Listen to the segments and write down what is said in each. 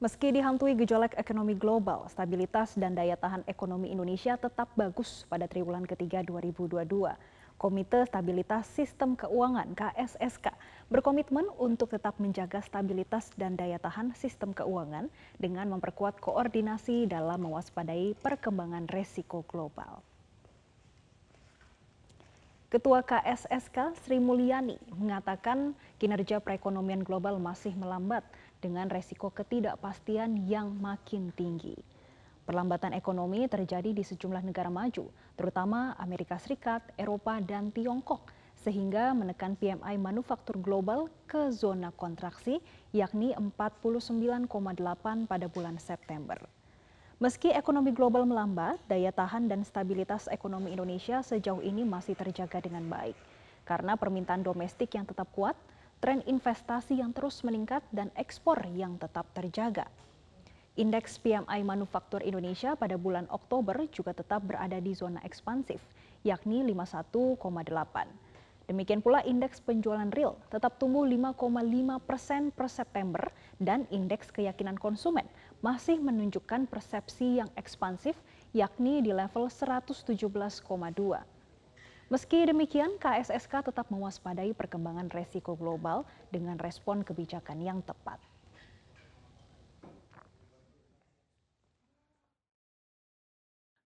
Meski dihantui gejolak ekonomi global, stabilitas dan daya tahan ekonomi Indonesia tetap bagus pada triwulan ketiga 2022. Komite Stabilitas Sistem Keuangan KSSK berkomitmen untuk tetap menjaga stabilitas dan daya tahan sistem keuangan dengan memperkuat koordinasi dalam mewaspadai perkembangan resiko global. Ketua KSSK Sri Mulyani mengatakan kinerja perekonomian global masih melambat dengan resiko ketidakpastian yang makin tinggi. Perlambatan ekonomi terjadi di sejumlah negara maju, terutama Amerika Serikat, Eropa, dan Tiongkok, sehingga menekan PMI manufaktur global ke zona kontraksi, yakni 49,8 pada bulan September. Meski ekonomi global melambat, daya tahan dan stabilitas ekonomi Indonesia sejauh ini masih terjaga dengan baik. Karena permintaan domestik yang tetap kuat, tren investasi yang terus meningkat dan ekspor yang tetap terjaga. Indeks PMI Manufaktur Indonesia pada bulan Oktober juga tetap berada di zona ekspansif, yakni 51,8. Demikian pula indeks penjualan real tetap tumbuh 5,5 persen per September dan indeks keyakinan konsumen masih menunjukkan persepsi yang ekspansif yakni di level 117,2. Meski demikian, KSSK tetap mewaspadai perkembangan resiko global dengan respon kebijakan yang tepat.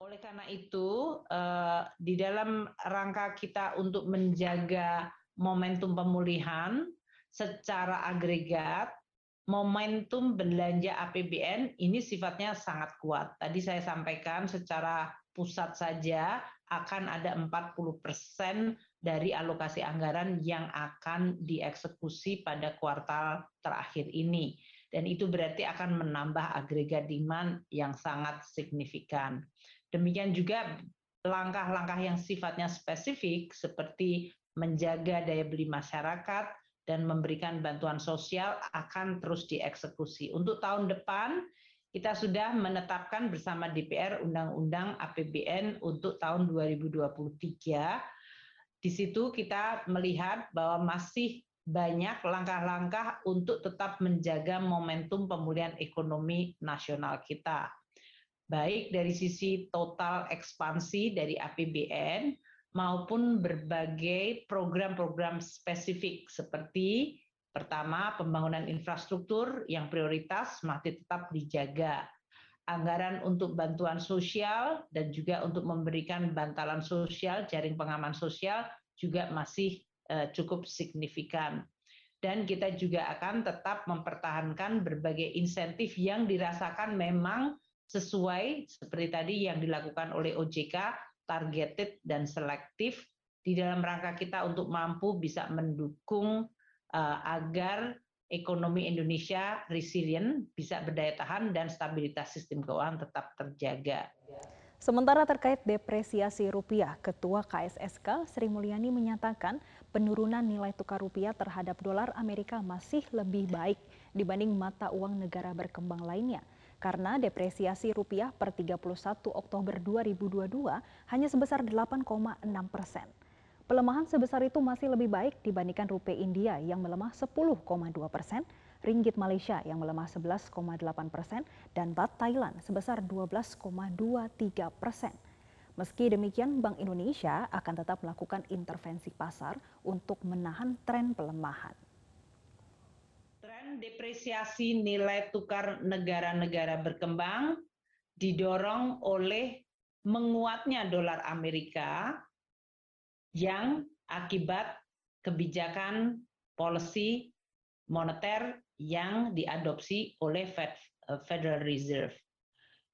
Oleh karena itu, eh, di dalam rangka kita untuk menjaga momentum pemulihan secara agregat, momentum belanja APBN ini sifatnya sangat kuat. Tadi saya sampaikan secara pusat saja akan ada 40 persen dari alokasi anggaran yang akan dieksekusi pada kuartal terakhir ini. Dan itu berarti akan menambah agregat demand yang sangat signifikan. Demikian juga langkah-langkah yang sifatnya spesifik seperti menjaga daya beli masyarakat dan memberikan bantuan sosial akan terus dieksekusi. Untuk tahun depan kita sudah menetapkan bersama DPR Undang-Undang APBN untuk tahun 2023. Di situ kita melihat bahwa masih banyak langkah-langkah untuk tetap menjaga momentum pemulihan ekonomi nasional kita baik dari sisi total ekspansi dari APBN maupun berbagai program-program spesifik seperti pertama pembangunan infrastruktur yang prioritas masih tetap dijaga. Anggaran untuk bantuan sosial dan juga untuk memberikan bantalan sosial jaring pengaman sosial juga masih uh, cukup signifikan. Dan kita juga akan tetap mempertahankan berbagai insentif yang dirasakan memang sesuai seperti tadi yang dilakukan oleh OJK, targeted dan selektif di dalam rangka kita untuk mampu bisa mendukung agar ekonomi Indonesia resilient, bisa berdaya tahan dan stabilitas sistem keuangan tetap terjaga. Sementara terkait depresiasi rupiah, Ketua KSSK Sri Mulyani menyatakan penurunan nilai tukar rupiah terhadap dolar Amerika masih lebih baik dibanding mata uang negara berkembang lainnya karena depresiasi rupiah per 31 Oktober 2022 hanya sebesar 8,6 persen. Pelemahan sebesar itu masih lebih baik dibandingkan rupiah India yang melemah 10,2 persen, ringgit Malaysia yang melemah 11,8 persen, dan bat Thailand sebesar 12,23 persen. Meski demikian, Bank Indonesia akan tetap melakukan intervensi pasar untuk menahan tren pelemahan depresiasi nilai tukar negara-negara berkembang didorong oleh menguatnya dolar Amerika yang akibat kebijakan policy moneter yang diadopsi oleh Federal Reserve.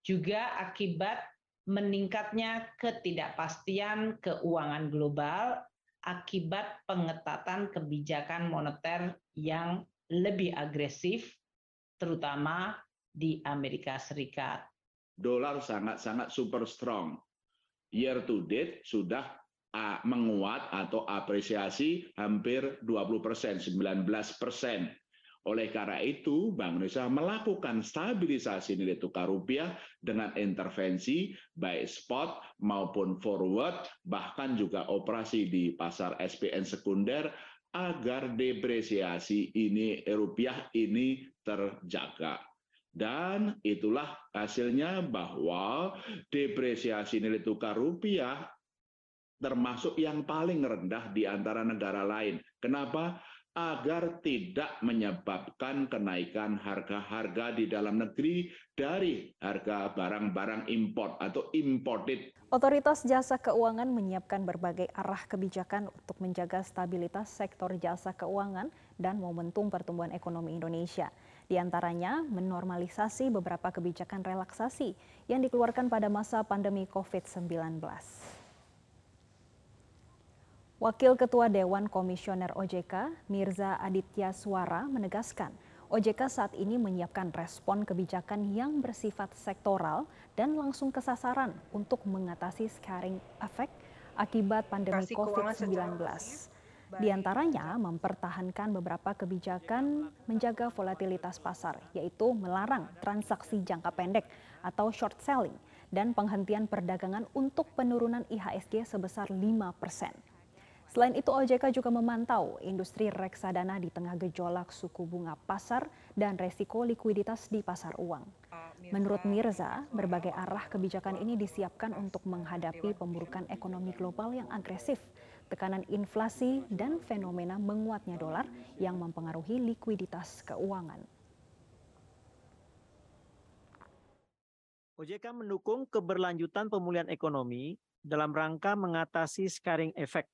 Juga akibat meningkatnya ketidakpastian keuangan global akibat pengetatan kebijakan moneter yang lebih agresif, terutama di Amerika Serikat. Dolar sangat-sangat super strong. Year to date sudah menguat atau apresiasi hampir 20 persen, 19 persen. Oleh karena itu, Bank Indonesia melakukan stabilisasi nilai tukar rupiah dengan intervensi baik spot maupun forward, bahkan juga operasi di pasar SPN sekunder agar depresiasi ini rupiah ini terjaga. Dan itulah hasilnya bahwa depresiasi nilai tukar rupiah termasuk yang paling rendah di antara negara lain. Kenapa? agar tidak menyebabkan kenaikan harga-harga di dalam negeri dari harga barang-barang import atau imported. Otoritas Jasa Keuangan menyiapkan berbagai arah kebijakan untuk menjaga stabilitas sektor jasa keuangan dan momentum pertumbuhan ekonomi Indonesia. Di antaranya menormalisasi beberapa kebijakan relaksasi yang dikeluarkan pada masa pandemi COVID-19. Wakil Ketua Dewan Komisioner OJK, Mirza Aditya Suara, menegaskan OJK saat ini menyiapkan respon kebijakan yang bersifat sektoral dan langsung kesasaran untuk mengatasi scaring effect akibat pandemi COVID-19. Di antaranya mempertahankan beberapa kebijakan menjaga volatilitas pasar, yaitu melarang transaksi jangka pendek atau short selling dan penghentian perdagangan untuk penurunan IHSG sebesar 5 persen. Selain itu OJK juga memantau industri reksadana di tengah gejolak suku bunga pasar dan resiko likuiditas di pasar uang. Menurut Mirza, berbagai arah kebijakan ini disiapkan untuk menghadapi pemburukan ekonomi global yang agresif, tekanan inflasi, dan fenomena menguatnya dolar yang mempengaruhi likuiditas keuangan. OJK mendukung keberlanjutan pemulihan ekonomi dalam rangka mengatasi scaring effect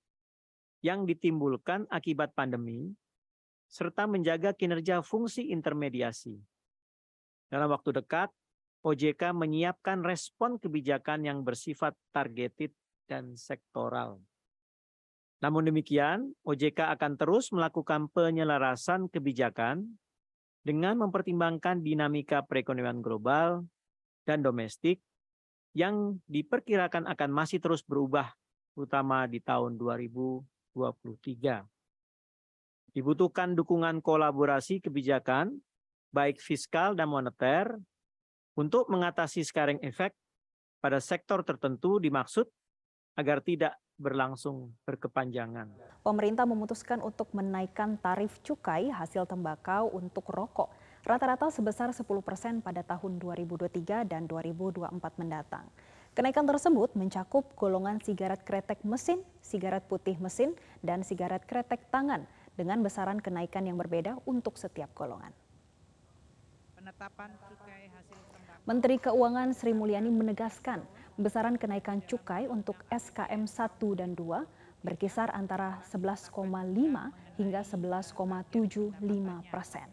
yang ditimbulkan akibat pandemi, serta menjaga kinerja fungsi intermediasi. Dalam waktu dekat, OJK menyiapkan respon kebijakan yang bersifat targeted dan sektoral. Namun demikian, OJK akan terus melakukan penyelarasan kebijakan dengan mempertimbangkan dinamika perekonomian global dan domestik yang diperkirakan akan masih terus berubah, terutama di tahun 2020 2023. Dibutuhkan dukungan kolaborasi kebijakan, baik fiskal dan moneter, untuk mengatasi scaring efek pada sektor tertentu dimaksud agar tidak berlangsung berkepanjangan. Pemerintah memutuskan untuk menaikkan tarif cukai hasil tembakau untuk rokok rata-rata sebesar 10 persen pada tahun 2023 dan 2024 mendatang. Kenaikan tersebut mencakup golongan sigaret kretek mesin, sigaret putih mesin, dan sigaret kretek tangan dengan besaran kenaikan yang berbeda untuk setiap golongan. Menteri Keuangan Sri Mulyani menegaskan besaran kenaikan cukai untuk SKM 1 dan 2 berkisar antara 11,5 hingga 11,75 persen.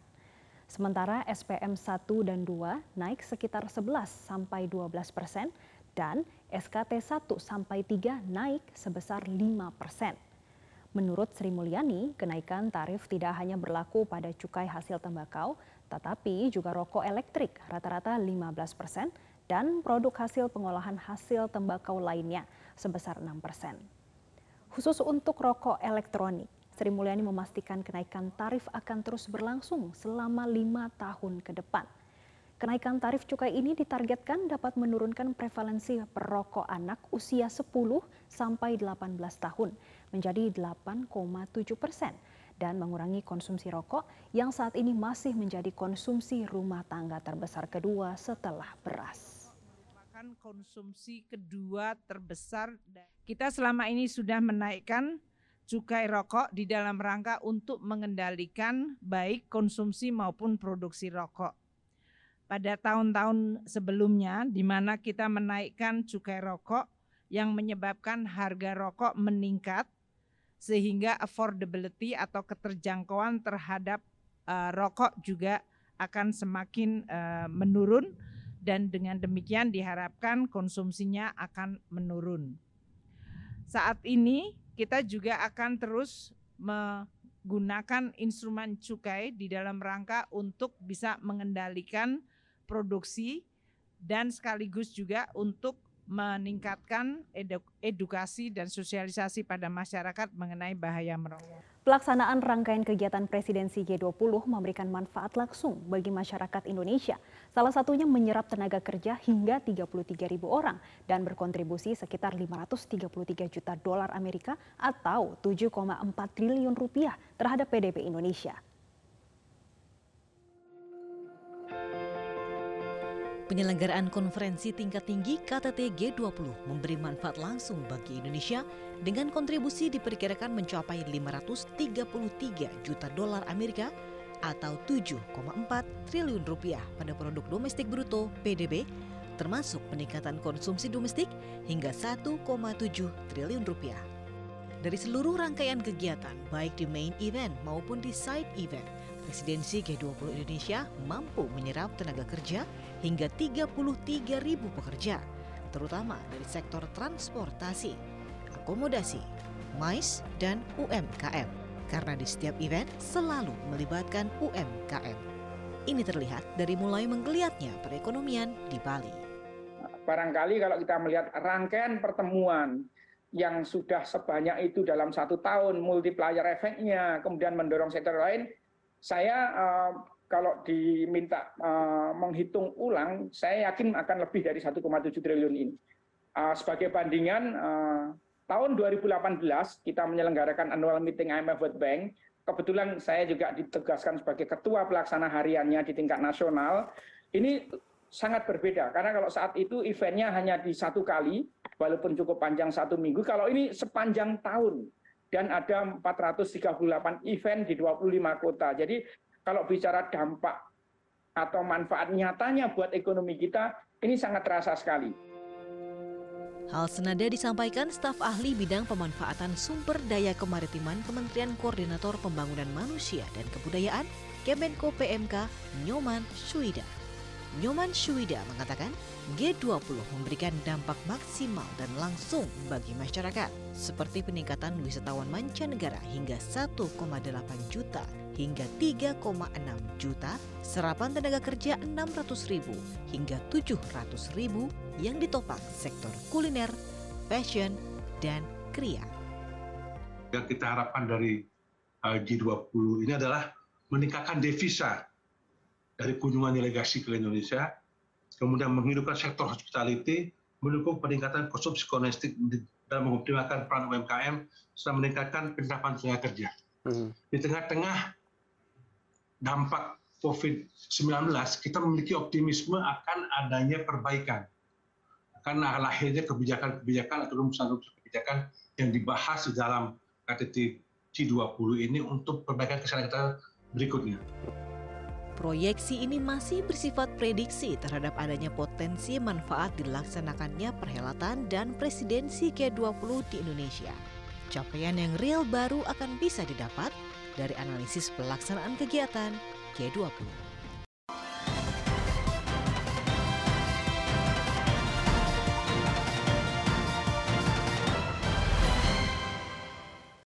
Sementara SPM 1 dan 2 naik sekitar 11 sampai 12 persen dan SKT 1 sampai 3 naik sebesar 5 persen. Menurut Sri Mulyani, kenaikan tarif tidak hanya berlaku pada cukai hasil tembakau, tetapi juga rokok elektrik rata-rata 15 persen dan produk hasil pengolahan hasil tembakau lainnya sebesar 6 persen. Khusus untuk rokok elektronik, Sri Mulyani memastikan kenaikan tarif akan terus berlangsung selama lima tahun ke depan. Kenaikan tarif cukai ini ditargetkan dapat menurunkan prevalensi perokok anak usia 10 sampai 18 tahun menjadi 8,7 persen dan mengurangi konsumsi rokok yang saat ini masih menjadi konsumsi rumah tangga terbesar kedua setelah beras. Konsumsi kedua terbesar kita selama ini sudah menaikkan cukai rokok di dalam rangka untuk mengendalikan baik konsumsi maupun produksi rokok pada tahun-tahun sebelumnya di mana kita menaikkan cukai rokok yang menyebabkan harga rokok meningkat sehingga affordability atau keterjangkauan terhadap uh, rokok juga akan semakin uh, menurun dan dengan demikian diharapkan konsumsinya akan menurun. Saat ini kita juga akan terus menggunakan instrumen cukai di dalam rangka untuk bisa mengendalikan produksi dan sekaligus juga untuk meningkatkan edukasi dan sosialisasi pada masyarakat mengenai bahaya merokok. Pelaksanaan rangkaian kegiatan presidensi G20 memberikan manfaat langsung bagi masyarakat Indonesia. Salah satunya menyerap tenaga kerja hingga 33 ribu orang dan berkontribusi sekitar 533 juta dolar Amerika atau 7,4 triliun rupiah terhadap PDB Indonesia. Penyelenggaraan konferensi tingkat tinggi KTT G20 memberi manfaat langsung bagi Indonesia dengan kontribusi diperkirakan mencapai 533 juta dolar Amerika atau 7,4 triliun rupiah pada produk domestik bruto PDB termasuk peningkatan konsumsi domestik hingga 1,7 triliun rupiah. Dari seluruh rangkaian kegiatan baik di main event maupun di side event, presidensi G20 Indonesia mampu menyerap tenaga kerja hingga 33 ribu pekerja, terutama dari sektor transportasi, akomodasi, mais, dan UMKM. Karena di setiap event selalu melibatkan UMKM. Ini terlihat dari mulai menggeliatnya perekonomian di Bali. Barangkali kalau kita melihat rangkaian pertemuan yang sudah sebanyak itu dalam satu tahun, multiplier efeknya, kemudian mendorong sektor lain, saya uh, kalau diminta uh, menghitung ulang, saya yakin akan lebih dari 1,7 triliun ini. Uh, sebagai bandingan, tahun 2018 kita menyelenggarakan annual meeting IMF World Bank. Kebetulan saya juga ditegaskan sebagai ketua pelaksana hariannya di tingkat nasional. Ini sangat berbeda karena kalau saat itu eventnya hanya di satu kali, walaupun cukup panjang satu minggu. Kalau ini sepanjang tahun, dan ada 438 event di 25 kota. Jadi kalau bicara dampak atau manfaat nyatanya buat ekonomi kita, ini sangat terasa sekali. Hal senada disampaikan staf ahli bidang pemanfaatan sumber daya kemaritiman Kementerian Koordinator Pembangunan Manusia dan Kebudayaan Kemenko PMK Nyoman Suida. Nyoman Shuida mengatakan G20 memberikan dampak maksimal dan langsung bagi masyarakat seperti peningkatan wisatawan mancanegara hingga 1,8 juta hingga 3,6 juta, serapan tenaga kerja 600 ribu hingga 700 ribu yang ditopang sektor kuliner, fashion, dan kria. Yang kita harapkan dari uh, G20 ini adalah meningkatkan devisa dari kunjungan delegasi ke Indonesia, kemudian menghidupkan sektor hospitality, mendukung peningkatan konsumsi domestik dan mengoptimalkan peran UMKM, serta meningkatkan penerapan tenaga kerja. Hmm. Di tengah-tengah dampak COVID-19, kita memiliki optimisme akan adanya perbaikan. Karena lahirnya kebijakan-kebijakan atau rumusan-rumusan kebijakan yang dibahas di dalam KTT G20 ini untuk perbaikan kesehatan kita berikutnya. Proyeksi ini masih bersifat prediksi terhadap adanya potensi manfaat dilaksanakannya perhelatan dan presidensi G20 di Indonesia. Capaian yang real baru akan bisa didapat dari analisis pelaksanaan kegiatan G20.